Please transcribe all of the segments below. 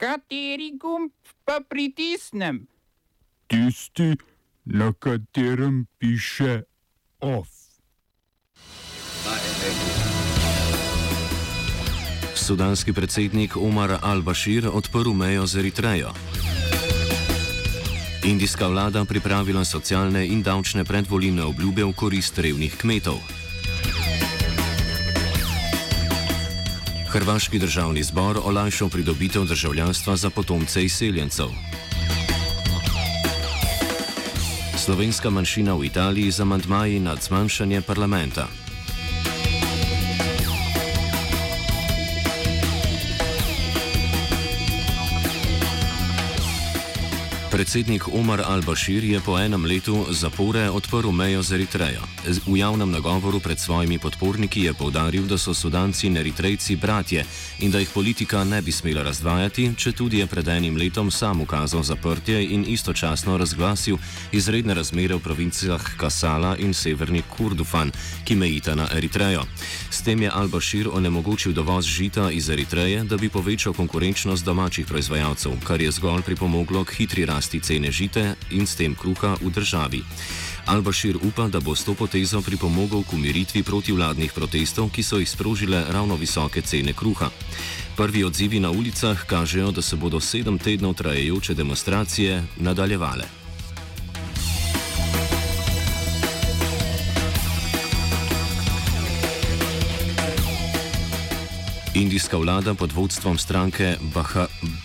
Kateri gumb pa pritisnem? Tisti, na katerem piše OF. Sudanski predsednik Omar al-Bashir odprl mejo z Eritrejo. Indijska vlada pripravila socialne in davčne predvoljne obljube v korist revnih kmetov. Hrvaški državni zbor olajšal pridobitev državljanstva za potomce izseljencev. Slovenska manjšina v Italiji za mandmaji nad zmanjšanje parlamenta. Predsednik Omar al-Bashir je po enem letu zapore odprl mejo z Eritrejo. V javnem nagovoru pred svojimi podporniki je povdaril, da so Sudanci in Eritrejci bratje in da jih politika ne bi smela razdvajati, če tudi je pred enim letom sam ukazal zaprtje in istočasno razglasil izredne razmere v provincijah Kasala in severni Kurdufan, ki mejita na Eritrejo. S tem je al-Bashir onemogočil dovoz žita iz Eritreje, da bi povečal konkurenčnost domačih proizvajalcev, kar je zgolj pripomoglo k hitri rasti rasti cene žite in s tem kruha v državi. Al-Bashir upa, da bo s to potezo pripomogel k umiritvi protivladnih protestov, ki so jih sprožile ravno visoke cene kruha. Prvi odzivi na ulicah kažejo, da se bodo sedem tednov trajajoče demonstracije nadaljevale. Indijska vlada pod vodstvom stranke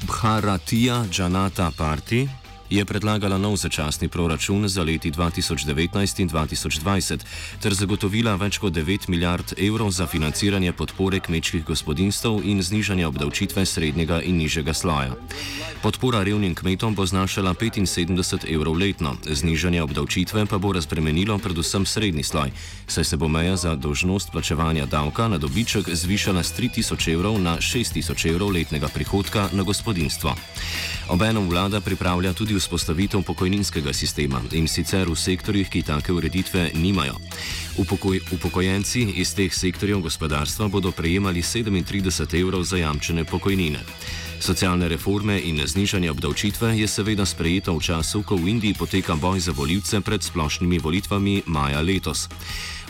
Bharatija Janata Party je predlagala nov začasni proračun za leti 2019 in 2020 ter zagotovila več kot 9 milijard evrov za financiranje podpore kmečkih gospodinstv in znižanje obdavčitve srednjega in nižjega sloja. Podpora revnim kmetom bo znašala 75 evrov letno, znižanje obdavčitve pa bo razbremenilo predvsem srednji sloj, saj se bo meja za dožnost plačevanja davka na dobiček zvišala z 3000 evrov na 6000 evrov letnega prihodka na gospodinstvo. Obenem vlada pripravlja tudi vzpostavitev pokojninskega sistema in sicer v sektorjih, ki take ureditve nimajo. Upokoj, upokojenci iz teh sektorjev gospodarstva bodo prejemali 37 evrov zajamčene pokojnine. Socialne reforme in znižanje obdavčitve je seveda sprejeto v času, ko v Indiji poteka boj za voljivce pred splošnimi volitvami maja letos.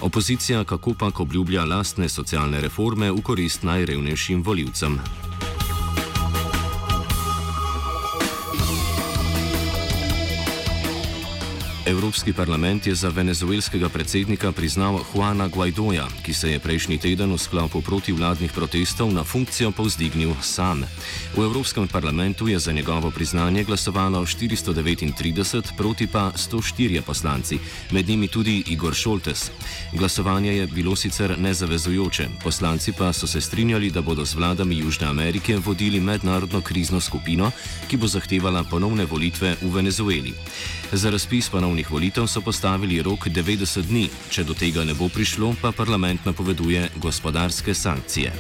Opozicija kako pa obljublja lastne socialne reforme v korist najrevnejšim voljivcem. Evropski parlament je za venezuelskega predsednika priznal Juana Guaidoja, ki se je prejšnji teden v sklopu protivladnih protestov na funkcijo povzdignil sam. V Evropskem parlamentu je za njegovo priznanje glasovalo 439 proti pa 104 poslanci, med njimi tudi Igor Šoltes. Glasovanje je bilo sicer nezavezujoče, poslanci pa so se strinjali, da bodo z vladami Južne Amerike vodili mednarodno krizno skupino, ki bo zahtevala ponovne volitve v Venezueli. Za razpis ponovnih volitev so postavili rok 90 dni, če do tega ne bo prišlo, pa parlament napoveduje gospodarske sankcije.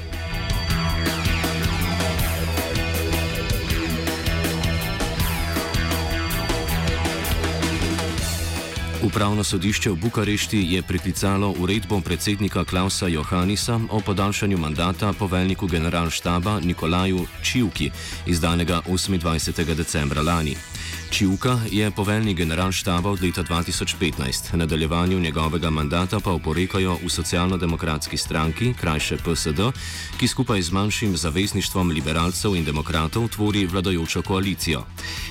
Upravno sodišče v Bukarešti je priklicalo uredbo predsednika Klausa Johannisa o podaljšanju mandata poveljniku generalštaba Nikolaju Čivki, izdanega 28. decembra lani. Čivka je poveljni general štaba od leta 2015, nadaljevanju njegovega mandata pa oporekajo v socialno-demokratski stranki, krajše PSD, ki skupaj z manjšim zavezništvom liberalcev in demokratov tvori vladajočo koalicijo.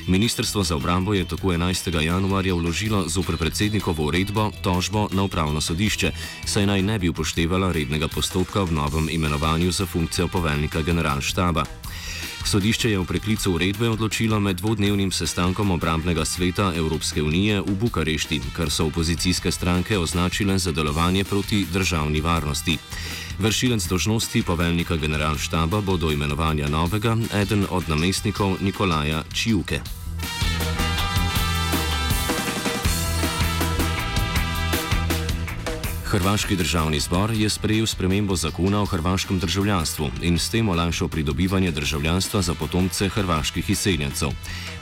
Ministrstvo za obrambo je tako 11. januarja vložilo zopr predsednikovo uredbo tožbo na upravno sodišče, saj naj ne bi upoštevala rednega postopka v novem imenovanju za funkcijo poveljnika general štaba. Sodišče je v preklicu uredbe odločilo med dvodnevnim sestankom obrambnega sveta Evropske unije v Bukarešti, kar so opozicijske stranke označile za delovanje proti državni varnosti. Vršilec dožnosti poveljnika generalštaba bo do imenovanja novega eden od namestnikov Nikolaja Čijuke. Hrvaški državni zbor je sprejel spremembo zakona o hrvaškem državljanstvu in s tem olajšal pridobivanje državljanstva za potomce hrvaških izseljencev.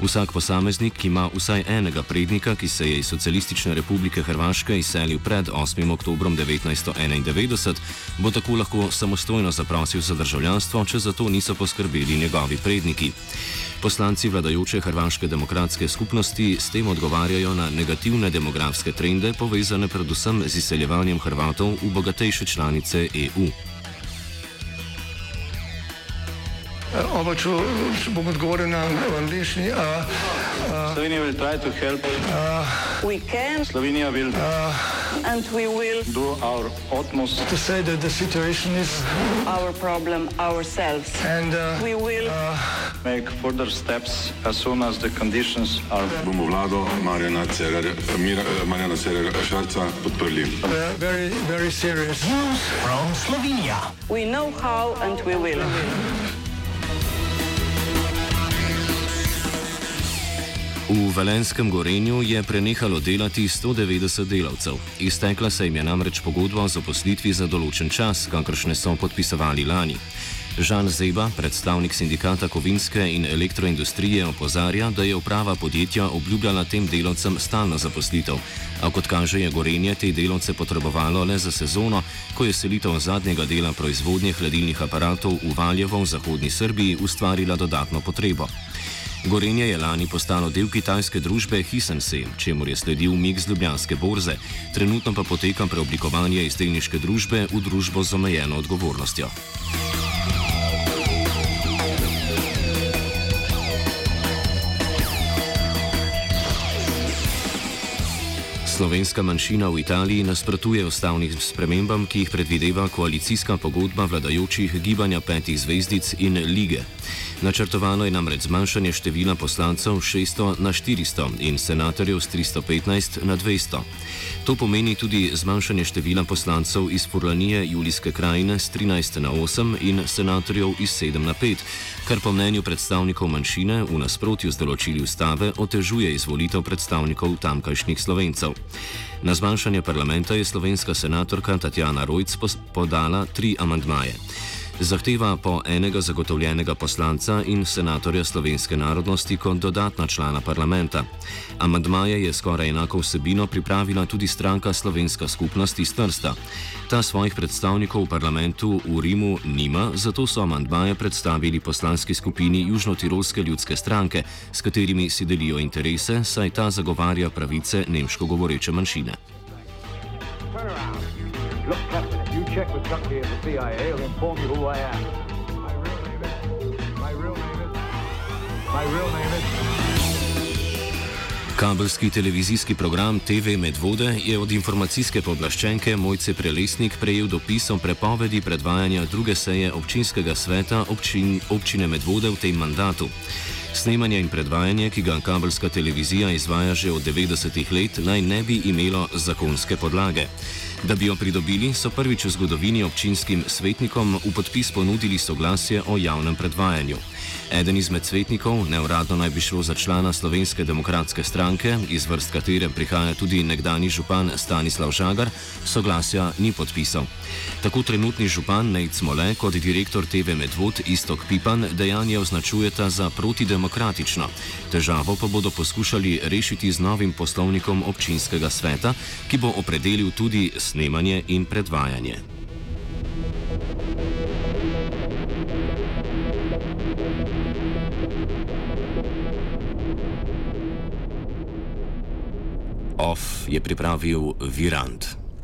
Vsak posameznik, ima vsaj enega prednika, ki se je iz Socialistične republike Hrvaške izselil pred 8. oktobrom 1991, bo tako lahko samostojno zaprosil za državljanstvo, če za to niso poskrbeli njegovi predniki. Poslanci vladajoče Hrvaške demokratske skupnosti s tem odgovarjajo na negativne demografske trende, povezane predvsem z izseljevanjem Hrvatov v bogatejše članice EU. Oba, če, če bom odgovoril na angliški. Slovenija will try to help. We can Slovenija will and we will do our utmost To say that the situation is our problem ourselves. and uh, We will make further steps as soon as the conditions are bomo vlado Marjana Cererja, Mira, Marjana Cererja Šarca podprli. uh, very, very serious. we know how and we will. V Velenskem Gorenju je prenehalo delati 190 delavcev. Iztekla se jim je namreč pogodba o zaposlitvi za določen čas, kakršne so podpisovali lani. Žan Zeba, predstavnik sindikata kovinske in elektroindustrije, opozarja, da je uprava podjetja obljubljala tem delavcem stalno zaposlitev, a kot kaže, je Gorenje te delavce potrebovalo le za sezono, ko je selitev zadnjega dela proizvodnje hladilnih aparatov v Valjevo v zahodni Srbiji ustvarila dodatno potrebo. Gorenje je lani postalo del kitajske družbe Hisense, čemu je sledil mik z Ljubljanske borze, trenutno pa poteka preoblikovanje iz delniške družbe v družbo z omejeno odgovornostjo. Slovenska manjšina v Italiji nasprotuje ustavnim spremembam, ki jih predvideva koalicijska pogodba vladajočih gibanja petih zvezdic in lige. Načrtovano je namreč zmanjšanje števila poslancev 600 na 400 in senatorjev z 315 na 200. To pomeni tudi zmanjšanje števila poslancev iz Furlanije Julijske krajine z 13 na 8 in senatorjev iz 7 na 5, kar po mnenju predstavnikov manjšine v nasprotju z določili ustave otežuje izvolitev predstavnikov tamkajšnjih slovencev. Na zmanjšanje parlamenta je slovenska senatorka Tatjana Rojc podala tri amandmaje. Zahteva po enega zagotovljenega poslanca in senatorja slovenske narodnosti kot dodatna člana parlamenta. Amandmaje je skoraj enako vsebino pripravila tudi stranka Slovenska skupnost iz Trsta. Ta svojih predstavnikov v parlamentu v Rimu nima, zato so amandmaje predstavili poslanski skupini Južno-Tirolske ljudske stranke, s katerimi si delijo interese, saj ta zagovarja pravice nemško govoreče manjšine. Turn around. Look, you check with somebody at the CIA, he'll inform you who I am. My real name is. My real name is. My real name is. Kabelski televizijski program TV Medvode je od informacijske pooblaščenke Mojce Prelesnik prejel dopis o prepovedi predvajanja druge seje občinskega sveta občin, občine Medvode v tem mandatu. Snemanje in predvajanje, ki ga kabelska televizija izvaja že od 90-ih let, naj ne bi imelo zakonske podlage. Da bi jo pridobili, so prvič v zgodovini občinskim svetnikom v podpis ponudili soglasje o javnem predvajanju. Eden izmed svetnikov, neuradno naj bi šlo za člana Slovenske demokratske stranke, iz vrst katere prihaja tudi nekdani župan Stanislav Žagar, soglasja ni podpisal. Tako trenutni župan Nejc Mole kot direktor TV Medvod Istok Pipan dejanje označujeta za protidemokratično. Težavo pa bodo poskušali rešiti z novim poslovnikom občinskega sveta, ki bo opredelil tudi snemanje in predvajanje. OF je pripravil Virant.